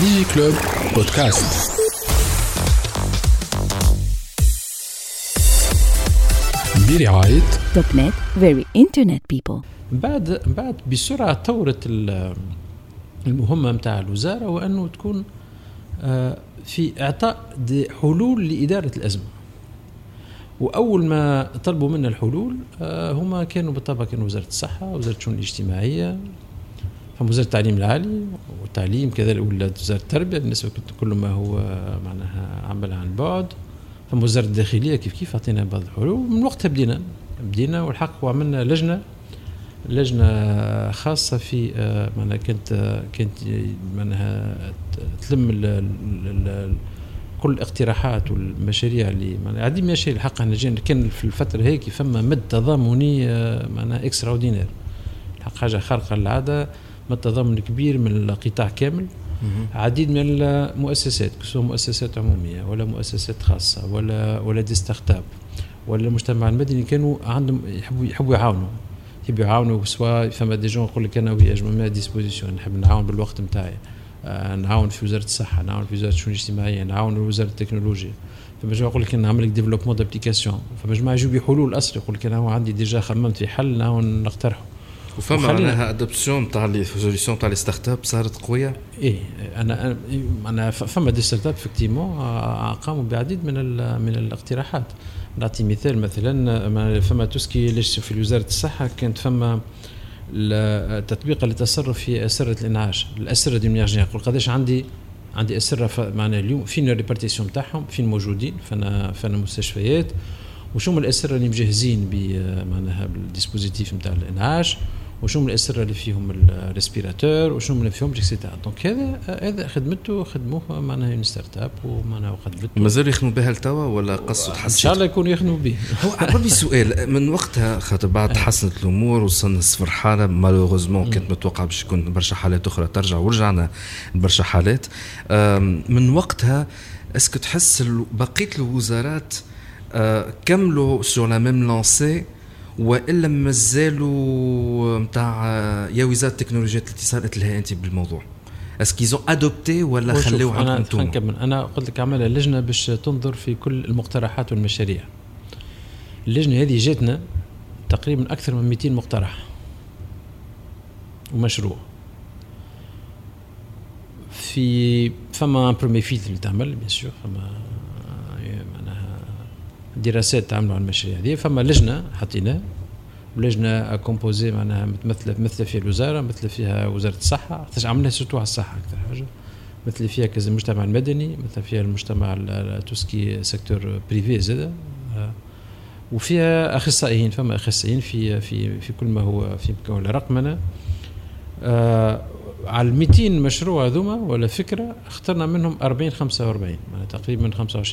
ديجي كلوب بودكاست برعاية دوت نت very internet people. بعد بعد بسرعة طورت ال- المهمة نتاع الوزارة وأنه تكون آه، في إعطاء دي حلول لإدارة الأزمة. وأول ما طلبوا منا الحلول آه، هما كانوا بالطبع كانوا وزارة الصحة وزارة الشؤون الاجتماعية فما وزاره التعليم العالي والتعليم كذلك ولات وزارة التربية بالنسبة كل ما هو معناها عمل عن بعد. فما وزاره الداخلية كيف كيف أعطينا بعض الحلول؟ من وقتها بدينا بدينا والحق وعملنا لجنة لجنة خاصة في آه، معناها كانت آه، كانت معناها تلم ال ال ال كل الاقتراحات والمشاريع اللي معناها عديد من المشاريع. الحق إحنا جينا كان في الفترة هيك فما مد تضامني آه، معناها extraordinaire الحق حاجة خارقة للعادة. مد تضامن كبير من القطاع كامل عديد من المؤسسات سواء مؤسسات عمومية ولا مؤسسات خاصة ولا ولا des startups ولا المجتمع المدني كانوا عندهم يحبوا يحبوا يعاونوا. يحبوا يعاونوا سواء فما des jeunes يقول لك أنا à votre disposition نحب نعاون بالوقت نتاعي. آه، نعاون في وزارة الصحة نعاون في وزارة الشؤون الاجتماعية نعاون في وزارة التكنولوجيا. فما جماعة يقول لك نعمل لك développement d'applications فما جماعة يجيو بحلول اصل يقول لك أنا هو عندي déjà خممت في حل نعاون نقترحه. وفما معناها adoption تاع les solutions تاع les startups صارت قوية؟ إيه أنا أنا فما des startups effectivement قاموا بعديد من من الاقتراحات. نعطي مثال مثلا ما- فما tout ce qui ليش في وزارة الصحة كانت فما ال- التطبيق للتصرف في أسرة الإنعاش الأسرة دي منيرجين يقول قداش عندي عندي أسرة معنا اليوم فين ال répartition تاعهم فين موجودين فانا فأنا مستشفيات. وشو من الأسرة اللي مجهزين معناها بال dispositif نتاع الإنعاش؟ وشو من الأسرة اللي فيهم ال respirateur وشو من اللي فيهم et cetera donc هذا هذا خدمته خدموه معناها une startup ومعناها وقدمته مازالوا يخدموا بها لتوا ولا قصوا إن تحسن شاء الله يكونوا يخدموا به. هو عربي سؤال من وقتها خاطر بعد تحسنت الأمور وصلنا صفر حالة malheureusement كانت متوقعه باش يكون برشا حالات أخرى ترجع ورجعنا لبرشا حالات. من وقتها اسكو تحس بقية الوزارات آه، كملوا سور لا ميم لونسي وإلا مازالوا نتاع يا وزاره التكنولوجيا الاتصال لها أنت بالموضوع. اسكيزون ادوبتي ولا خليو أنا نكمل. أنا قلت لك عملها لجنة باش تنظر في كل المقترحات والمشاريع. اللجنة هذه جاتنا تقريبا أكثر من 200 مقترح ومشروع. في فما premier filtre اللي تعمل bien sûr فما دراسات تعملوا على المشاريع هذه. فما لجنة حطيناها ولجنة composée معناها متمثلة مثل فيها الوزارة مثل فيها وزارة الصحة. خاطرش عملناها surtout على الصحة أكثر حاجة. مثل فيها كذا المجتمع المدني مثل فيها المجتمع tout ce qui secteur privé زاد آه، وفيها أخصائيين فما أخصائيين في في في كل ما هو في مكون الرقمنه آه على ال 200 مشروع هذوما ولا فكرة اخترنا منهم 40 45 يعني تقريبا 25%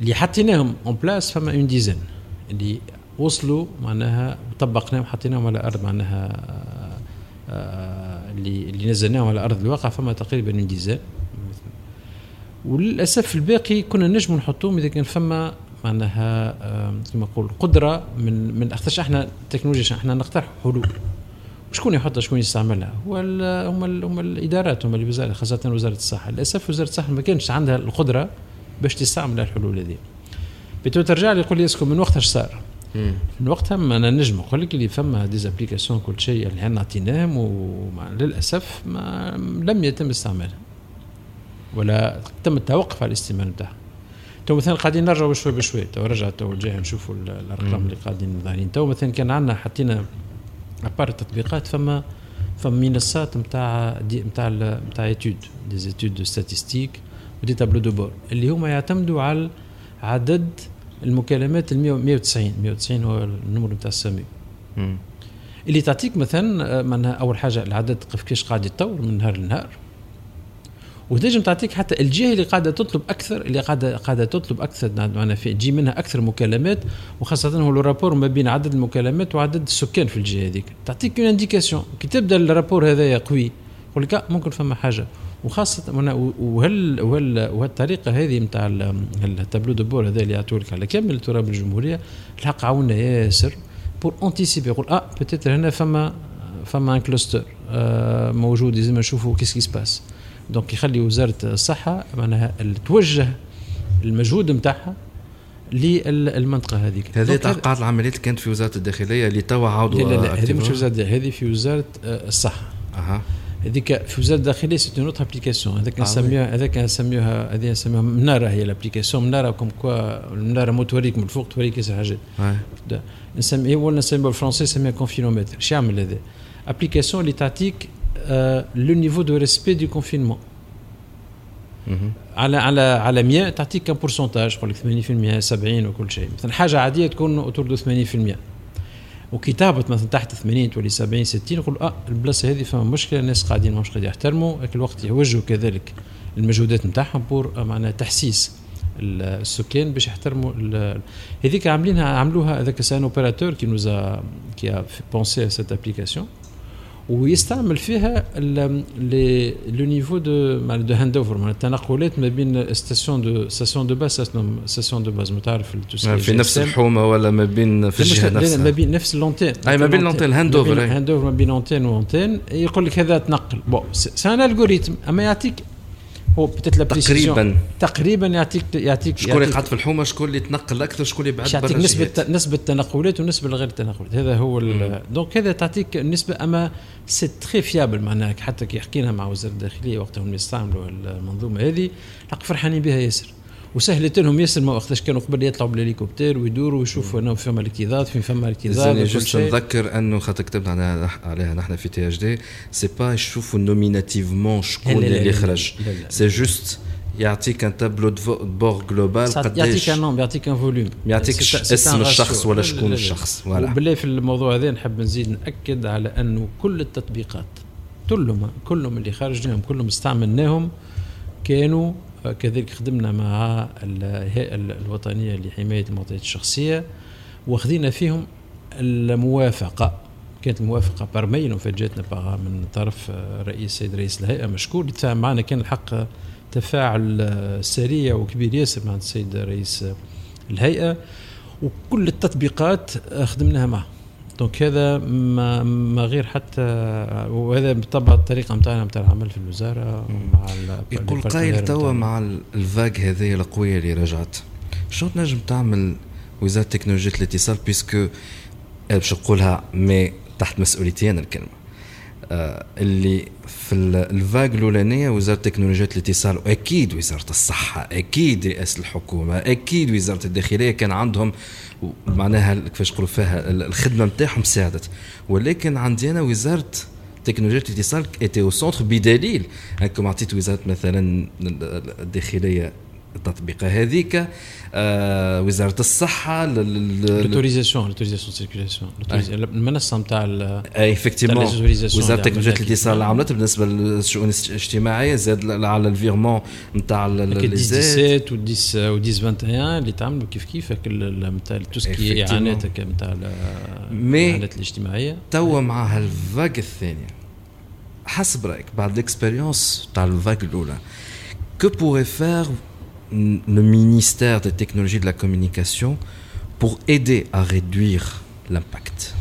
اللي حطيناهم en place فما une dizaine اللي وصلوا معناها وطبقناهم حطيناهم على أرض معناها آه، اللي اللي نزلناهم على أرض الواقع فما تقريبا une dizaine وللأسف الباقي كنا نجموا نحطوهم إذا كان فما معناها آه، كما نقول قدرة من من خاطرش إحنا التكنولوجيا إحنا نقترح؟ حلول. شكون يحطها شكون يستعملها؟ هو ال- هم ال- هم الإدارات هم الوزاره خاصة وزارة الصحة. للأسف وزارة الصحة ما كانش عندها القدرة باش تستعمل الحلول هذه. بتو ترجع لي يقول لي est-ce que من وقتها اش صار؟ من وقتها ما أنا نجم. نقول لك اللي فما des applications كل شيء اللي إحنا عطيناهم وللاسف ما لم يتم استعمالها. ولا تم التوقف على الاستعمال نتاعها تو مثلا قاعدين نرجعوا بشوي بشوي. تو رجع تو الجاي نشوفوا ال- الأرقام اللي قاعدين ظاهرين تو مثلا كان عندنا حطينا à part التطبيقات فما فما منصات نتاع نتاع نتاع études des études de statistiques و des tableaux de bord اللي هما يعتمدوا على عدد المكالمات ال 190 190 هو النمر نتاع السامي. اللي تعطيك مثلا آه، معناها أول حاجة العدد كيفاش قاعد يتطور من نهار لنهار. وتنجم تعطيك حتى الجهة اللي قاعدة تطلب أكثر اللي قاعدة قاعدة تطلب أكثر معناها في تجي منها أكثر مكالمات وخاصة هو ال rapport ما بين عدد المكالمات وعدد السكان في الجهة هذيك. تعطيك une indication كي تبدأ ال rapport هذايا قوي يقول لك آه، ممكن فما حاجة. وخاصة وهل وهل وهالطريقه هذه نتاع ال tableau de bord هذا اللي يعطوا لك على كامل تراب الجمهورية الحق عاونا ياسر pour anticiper يقول آه peut-être هنا فما فما un cluster آه، موجود لازم نشوفوا qu'est-ce qui se passe donc يخلي وزارة الصحة معناها توجه المجهود نتاعها للمنطقه هذيك. هذه تعقيدات العمليات اللي كانت في وزارة الداخلية اللي توا عاودوا لا لا, لا هذه مش وزارة هذه في وزارة آه، الصحة. أها. هذيك في وزاره الداخليه c'est une application هذاك نسميها هذاك نسميوها هذه نسميوها مناره هي ال application مناره comme quoi المناره مو توريك من الفوق توريك ياسر حاجات نسمي ولا نسميها بالفرنسي نسميها confinomètre اش يعمل هذا application اللي تعطيك لو نيفو دو ريسبي دو كونفينمون على على على 100 تعطيك كم بورسنتاج يقول لك 80% 70 وكل شيء مثلا حاجة عاديه تكون اوتور دو 80% وكي تهبط مثلا تحت 80 تولي 70 60 يقول آه البلاصة هذه فما مشكلة الناس قاعدين مش قاعدين يحترموا الوقت يوجهوا كذلك المجهودات نتاعهم بور معناها تحسيس السكان باش يحترموا هذيك عاملينها عملوها هذاك سان اوبيراتور كي نوزا كي bon c'est cette application ويستعمل فيها le niveau de de handover معناتها التنقلات ما بين station de station de base station de base. تعرف في نفس الحومة ولا ما بين في الجهة نفسها. ما بين نفس ال antenne أي ما بين l'antenne handover handover ما بين l'antenne و antenne يقول لك هذا تنقل. bon c'est un algorithme أما يعطيك هو بتت تقريبا. تقريبا يعطيك يعطيك شكون اللي قاعد في الحومة شكون اللي تنقل أكثر شكون اللي بعد يعطيك نسبه نسبة التنقلات ونسبة غير التنقلات هذا هو donc هذا تعطيك النسبة أما c'est très fiable معناها حتى كي حكينا مع وزارة الداخلية وقتها هم يستعملوا المنظومة هذه فرحانين بها ياسر. وسهلت لهم ياسر ما وقتاش كانوا قبل يطلعوا بالهليكوبتر ويدوروا ويشوفوا انه فما الاكتظاظ فين فما الاكتظاظ juste نذكر أنه خاطر كتبنا عليها نحن في THD c'est pas يشوفوا nominativement شكون اللي خرج. c'est juste يعطيك un tableau bord global قداش يعطيك ان نوم يعطيك un volume ما يعطيكش اسم الشخص ولا شكون الشخص. ولا وبالله في الموضوع هذا نحب نزيد نأكد على أنه كل التطبيقات كلهم كلهم اللي خرجناهم كلهم استعملناهم كانوا كذلك خدمنا مع الهيئه الوطنية لحماية المعطيات الشخصية واخذين فيهم الموافقة. كانت الموافقة برميل وفاجاتنا من طرف رئيس سيد رئيس الهيئة مشكور. اللي معنا كان الحق تفاعل سريع وكبير ياسر مع السيد رئيس الهيئة وكل التطبيقات خدمناها معه. donc هذا ما, ما غير حتى وهذا بالطبع الطريقة نتاعنا نتاع العمل في الوزارة مع يقول قايل توا مع ال vague هذه القوية اللي رجعت. شنو تنجم تعمل وزارة تكنولوجيا الاتصال؟ puisque باش نقولها mais تحت مسؤوليتي أنا الكلمة. اللي في ال vague الأولانية وزارة تكنولوجيا الاتصال وأكيد وزارة الصحة أكيد رئاسة الحكومة أكيد وزارة الداخلية كان عندهم معناها كيفاش نقولوا فيها الخدمة نتاعهم ساعدت. ولكن عندي أنا وزارة تكنولوجيا الاتصال était au centre بدليل. انكم عطيت وزارة مثلا الداخلية التطبيقه هذيك آه وزارة الصحة l'autorisation l'autorisation circulation المنصه نتاع effectivement وزارة تكنولوجيا الاتصال عملت بالنسبة للشؤون الاجتماعية زاد على ال virement نتاع les 17 و 10 و 21 اللي تعملوا كيف كيف نتاع tout ce qui إعانات نتاع الإعانات الاجتماعية. توا مع هال vague الثانية. حسب رأيك بعد ال expérience تاع ال vague الأولى que pourrait faire le ministère des technologies de la communication pour aider à réduire l'impact.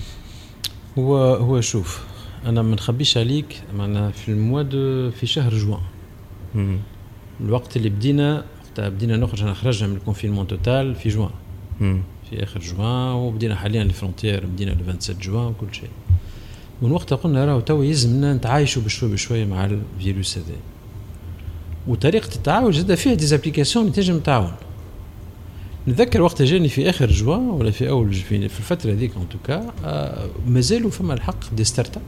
هو هو شوف أنا ما نخبيش عليك معنا في ال mois de في شهر جوان الوقت اللي بدينا وقتها بدينا نخرج انا خرجنا من ال confinement total في جوان في اخر جوان وبدينا حاليا ال frontières بدينا ل 27 جوان وكل شيء من وقتها قلنا راهو تو يلزمنا نتعايشوا بشوي بشوي مع الفيروس هذا وطريقه التعاون زاد فيها des applications اللي تنجم تعاون. نذكر وقت جاني في آخر جوان ولا في أول في الفترة هذيك en tout cas آه مازالوا فما الحق des start-up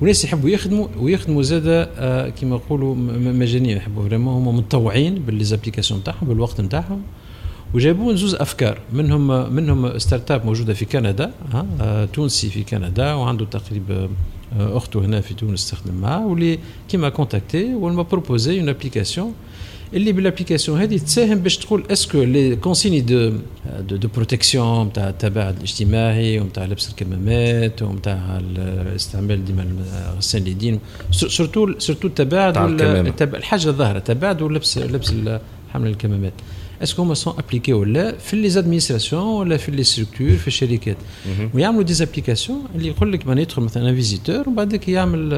وناس يحبوا يخدموا ويخدموا زاد آه كما نقولوا مجانيا يحبوا vraiment هما متطوعين ب les applications تاعهم بالوقت نتاعهم. وجابوا زوز أفكار منهم منهم start-up موجودة في كندا آه تونسي في كندا وعنده تقريبا اخته هنا في تونس تخدم معاه واللي qui m'a contacté و il m'a proposé une application اللي بال application هذه تساهم باش تقول est-ce que les consignes de de, de protection نتاع التباعد الاجتماعي ونتاع لبس الكمامات ونتاع الاستعمال ديما غسلان اليدين surtout surtout التباعد الحاجة الظاهره التباعد ولبس لبس حمل الكمامات est-ce que هما sont appliqués ولا في les administrations ولا في les structures في الشركات ويعملوا des applications اللي يقول لك من يدخل مثلا visiteur وبعد ذاك يعمل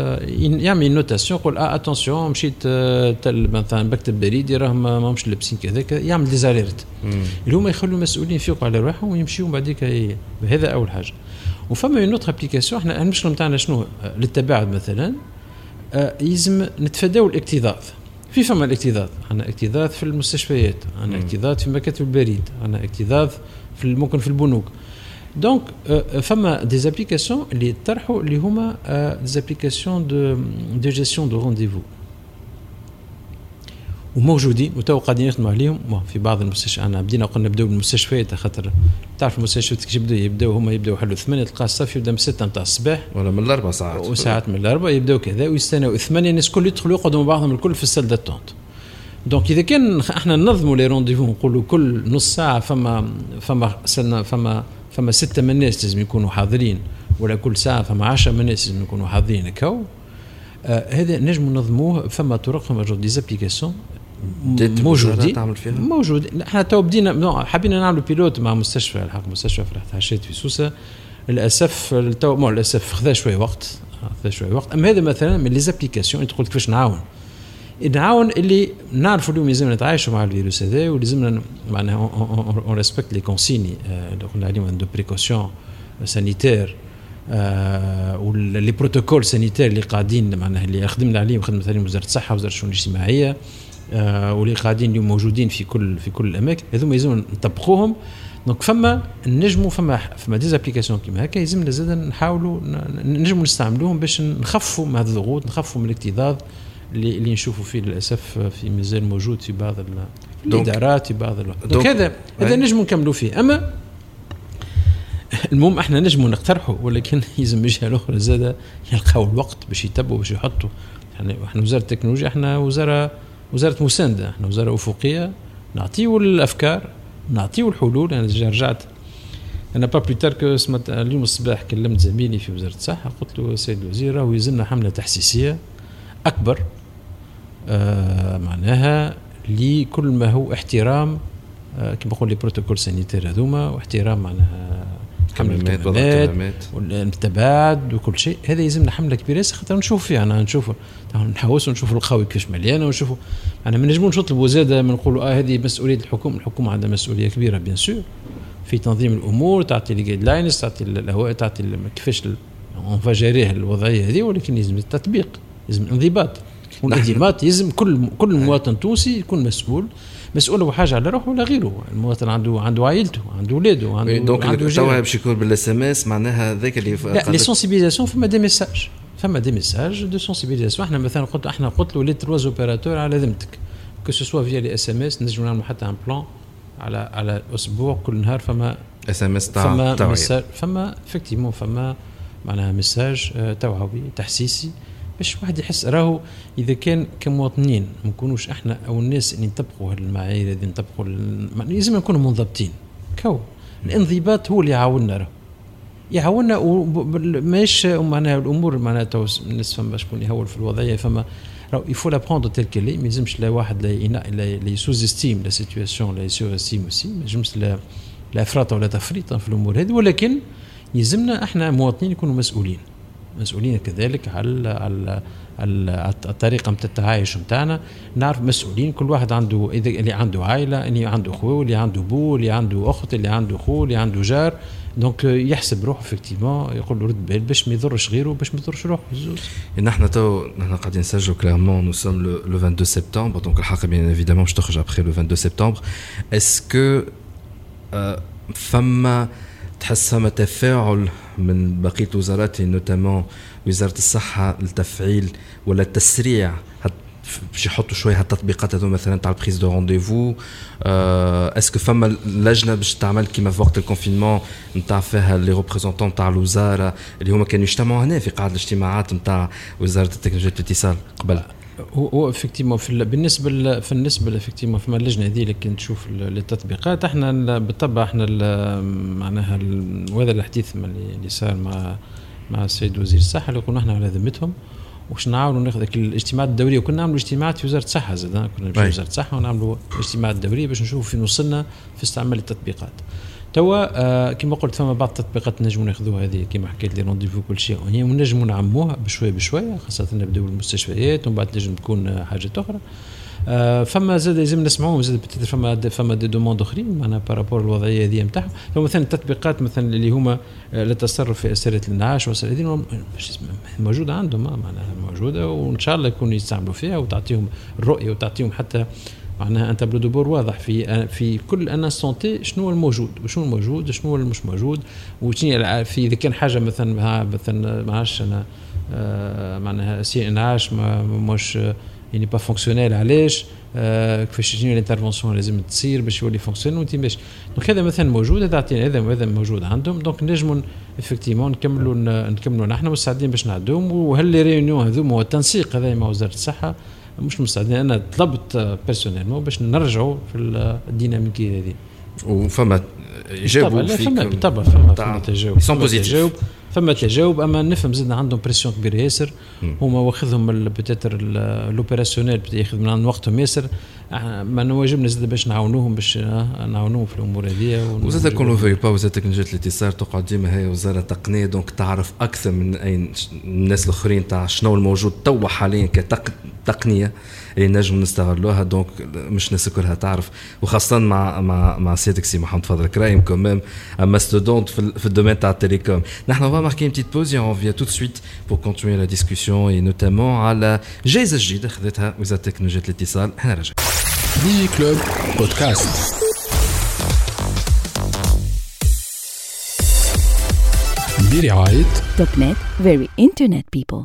يعمل notation يقول آه attention مشيت آه، تل مثلا مكتب بريدي راهم ماهمش لابسين كذاك يعمل des alertes اللي هما يخلوا المسؤولين يفيقوا على روحهم ويمشيوا بعد هذا اول حاجة وفما une autre application إحنا المشكلة نتاعنا شنو للتباعد مثلا آه، يلزم نتفاداو الاكتظاظ في فما الاكتظاظ. عندنا اكتظاظ في المستشفيات عندنا اكتظاظ في مكاتب البريد عندنا اكتظاظ في ممكن في البنوك. donc فما des applications اللي طرحوا اللي هما des applications de de gestion de rendez-vous وموجودين وتو قاعدين يخدموا عليهم. في بعض المستشفيات أنا بدينا قلنا نبداو بالمستشفيات خاطر تعرف المستشفيات كيف يبداو يبداو هما يبداو يحلوا ثمانية تلقى الصف يبدأ من 6 نتاع الصباح. ولا من الاربع ساعات. وساعات من الاربع يبداو كذا ويستناو ثمانية. الناس الكل يدخلوا يقعدوا مع بعضهم الكل في ال salle d'attente donc إذا كان إحنا ننظموا les rendez-vous نقولوا كل نص ساعة فما فما ستة فما فما ستة من الناس لازم يكونوا حاضرين ولا كل ساعة فما 10 من الناس لازم يكونوا حاضرين هكا آه هذا نجم ننظموه فما طرق فما جو des applications موجودين تعمل فيها؟ موجود إحنا تو بدينا حبينا نعملوا pilote مع مستشفى الحق مستشفى فرحات حشاد في سوسة. للأسف تو مو للأسف خذا شوية وقت خذا شوية وقت. أما هذا مثلا من les applications تقول كيفاش نعاون؟ نعاون اللي نعرفوا اليوم لازمنا نتعايشوا مع الفيروس هذا ولازمنا معناها on respecte les consignes اللي قلنا عليهم de précaution sanitaire و les protocoles sanitaires اللي قاعدين معناها اللي خدمنا عليهم خدمت عليهم وزارة الصحة وزارة الشؤون الاجتماعية. آه واللي قاعدين اليوم موجودين في كل في كل الأماكن هذوما يلزم نطبقوهم. donc فما نجموا فما فما des applications كيما هكا يلزمنا زاد نحاولوا نجموا نستعملوهم باش نخفوا من هذه الضغوط نخفوا من الاكتظاظ اللي اللي نشوفوا فيه للأسف في مازال موجود في بعض الإدارات في بعض donc هذا هذا نجموا نكملوا فيه. أما المهم إحنا نجموا نقترحوا ولكن يلزم الجهه الاخرى زاد يلقاو الوقت باش يتبعوا باش يحطوا. إحنا وزارة التكنولوجيا إحنا وزارة وزارة مسانده إحنا وزارة أفقية نعطيو الأفكار نعطيو الحلول. أنا يعني رجعت أنا pas plus tard سمت اليوم الصباح كلمت زميلي في وزارة الصحة قلت له سيد الوزير راهو يلزمنا حملة تحسيسية أكبر آه معناها لكل ما هو احترام آه كما نقول les protocoles sanitaires هذوما واحترام معناها الكمامات والتباعد وكل شيء. هذا يلزمنا حملة كبيرة خاطر نشوف فيها أنا نشوف نحوس ونشوف القهوه كيفاش مليانه ونشوفوا. أنا ما نجموش نطلبوا زاده من نقولوا آه هذه مسؤولية الحكومة. الحكومة عندها مسؤولية كبيرة bien sûr. في تنظيم الأمور تعطي لي guidelines تعطي الهواء تعطي كيفاش on va gérer الوضعية هذه ولكن يلزم التطبيق يلزم الانضباط. والانضباط يلزم كل كل مواطن تونسي يكون مسؤول مسؤول هو حاجة على روحه ولا غيره. المواطن عنده عنده عائلته عنده اولاده عنده donc توا باش يكون بال SMS معناها ذاك اللي la les sensibilisations فما des messages فما des messages de sensibilisation إحنا مثلا قلت إحنا قلت له les trois opérateurs على ذمتك. que ce soit via les SMS نجموا نعملوا حتى un plan على على أسبوع كل نهار فما SMS تاع فما فما effectivement فما معناها message توعوي تحسيسي. باش واحد يحس راهو إذا كان كمواطنين ما نكونوش إحنا أو الناس اللي نطبقوا المعايير اللي نطبقوا لازم نكونوا منضبطين. que الانضباط هو اللي يعاوننا راهو. يعاوننا ماهيش معناها الأمور معناها تو الناس فما شكون يهول في الوضعية فما راهو il faut la prendre telle qu'elle est ما يلزمش لا واحد لا يsous-estime la situation لا يsurestime aussi ما يلزمش لا لا إفراط ولا تفريط في الأمور هذه ولكن يلزمنا إحنا مواطنين يكونوا مسؤولين. مسؤولين كذلك على على الطريقة نتاع التعايش نتاعنا نعرف مسؤولين كل واحد عنده إذا اللي عنده عائلة اللي عنده خوه اللي عنده بو اللي عنده أخت اللي عنده خو اللي عنده جار. donc يحسب روحه effectivement يقول له رد بال باش ما يضرش غيره باش ما يضرش روحه. بزوز نحن تو نحن قاعدين نسجلوا clairement nous sommes le 22 septembre donc الحلقة bien évidemment باش تخرج après le 22 septembre est-ce que فما تحس فما تفاعل من بقية الوزارات notamment وزارة الصحة لتفعيل ولا تسريع باش يحطوا شوية هالتطبيقات هذو مثلا تاع ال prise de rendez-vous est-ce que فما لجنة باش تعمل كيما في وقت ال confinement نتاع فيها les représentants نتاع الوزارة اللي هما كانوا يجتمعوا هنا في قاعة الاجتماعات نتاع وزارة التكنولوجيا والإتصال قبل؟ هو effectivement في بالنسبة في النسبة effectivement فما اللجنه هذه اللي كنت تشوف التطبيقات إحنا بالطبع إحنا معناها وهذا الحديث اللي صار مع مع السيد وزير الصحة اللي قلنا إحنا على ذمتهم. وش نعاونوا ناخذ الاجتماعات الدوريه وكنا نعملوا اجتماعات في وزارة الصحة زاد كنا أي. وزاره الصحة ونعملوا اجتماعات دوريه باش نشوفوا فين وصلنا في استعمال التطبيقات. توا آه كما قلت فما بعض التطبيقات نجموا ناخذوها هذه كما حكيت les rendez-vous كل شيء ونجموا نعموها بشوية بشوية خاصة نبدأو بالمستشفيات ومن بعد تنجم تكون حاجات أخرى. آه فما زاد لازم نسمعوهم زاد فما فما des demandes أخرين معناها par rapport الوضعيه هذه نتاعهم فما مثلا التطبيقات مثلا اللي هما آه، للتصرف في أسرة الانعاش وأسرة هذه اسمها- موجودة عندهم معناها موجودة وإن شاء الله يكونوا يستعملوا فيها وتعطيهم الرؤية وتعطيهم حتى معناها un tableau de bord واضح في في كل un santé شنو الموجود وشنو الموجود وشنو هو المش موجود وشنو في إذا كان حاجة مثلا مثلا ما عرفتش أنا آه، معناها c'est انعاش ما مش يعني pas fonctionnel علاش؟ آه، كيفاش شنو ال intervention لازم تصير باش يولي fonctionnel وانت باش. donc هذا مثلا موجود هذا عطينا هذا هذا موجود عندهم. donc نجموا effectivement نكملوا نكملوا نحن مستعدين باش نعدوهم. وهال réunions هذوما هو التنسيق هذا مع وزارة الصحة. مش مستعدين. أنا طلبت بيرسونيلمون باش نرجعوا في الديناميكية هذه. وفما لا، فما طبعا فما فما تجاوب ils sont فما. تجاوب أما نفهم زدنا عندهم بريسيون كبيرة ياسر. هما واخذهم بتاتر الاوبيراسيونيل ياخذ من عند وقتهم ياسر. آه، ما نواجبنا زاد باش نعاونوهم باش آه، نعاونوهم في الأمور ون- وزاد كون في با وزاد تكنولوجيا الاتصال تقعد ديما هي وزارة تقنيه دونك تعرف أكثر من أي الناس الآخرين تاع شنو الموجود توا حاليا كتقنيه اللي نجم نستغلوها donc مش الناس كلها تعرف. وخاصة مع مع مع سيادك سي محمد فضل كرايم كوميم ماستودونت في, في ال domaine تاع ال télécom نحن petite pause et on revient tout de suite pour continuer la discussion et notamment على جائزه جديده خذتها وزاره تكنولوجيا الاتصال. إحنا راجعين ديجي كلوب بودكاست برعاية توك نت very internet people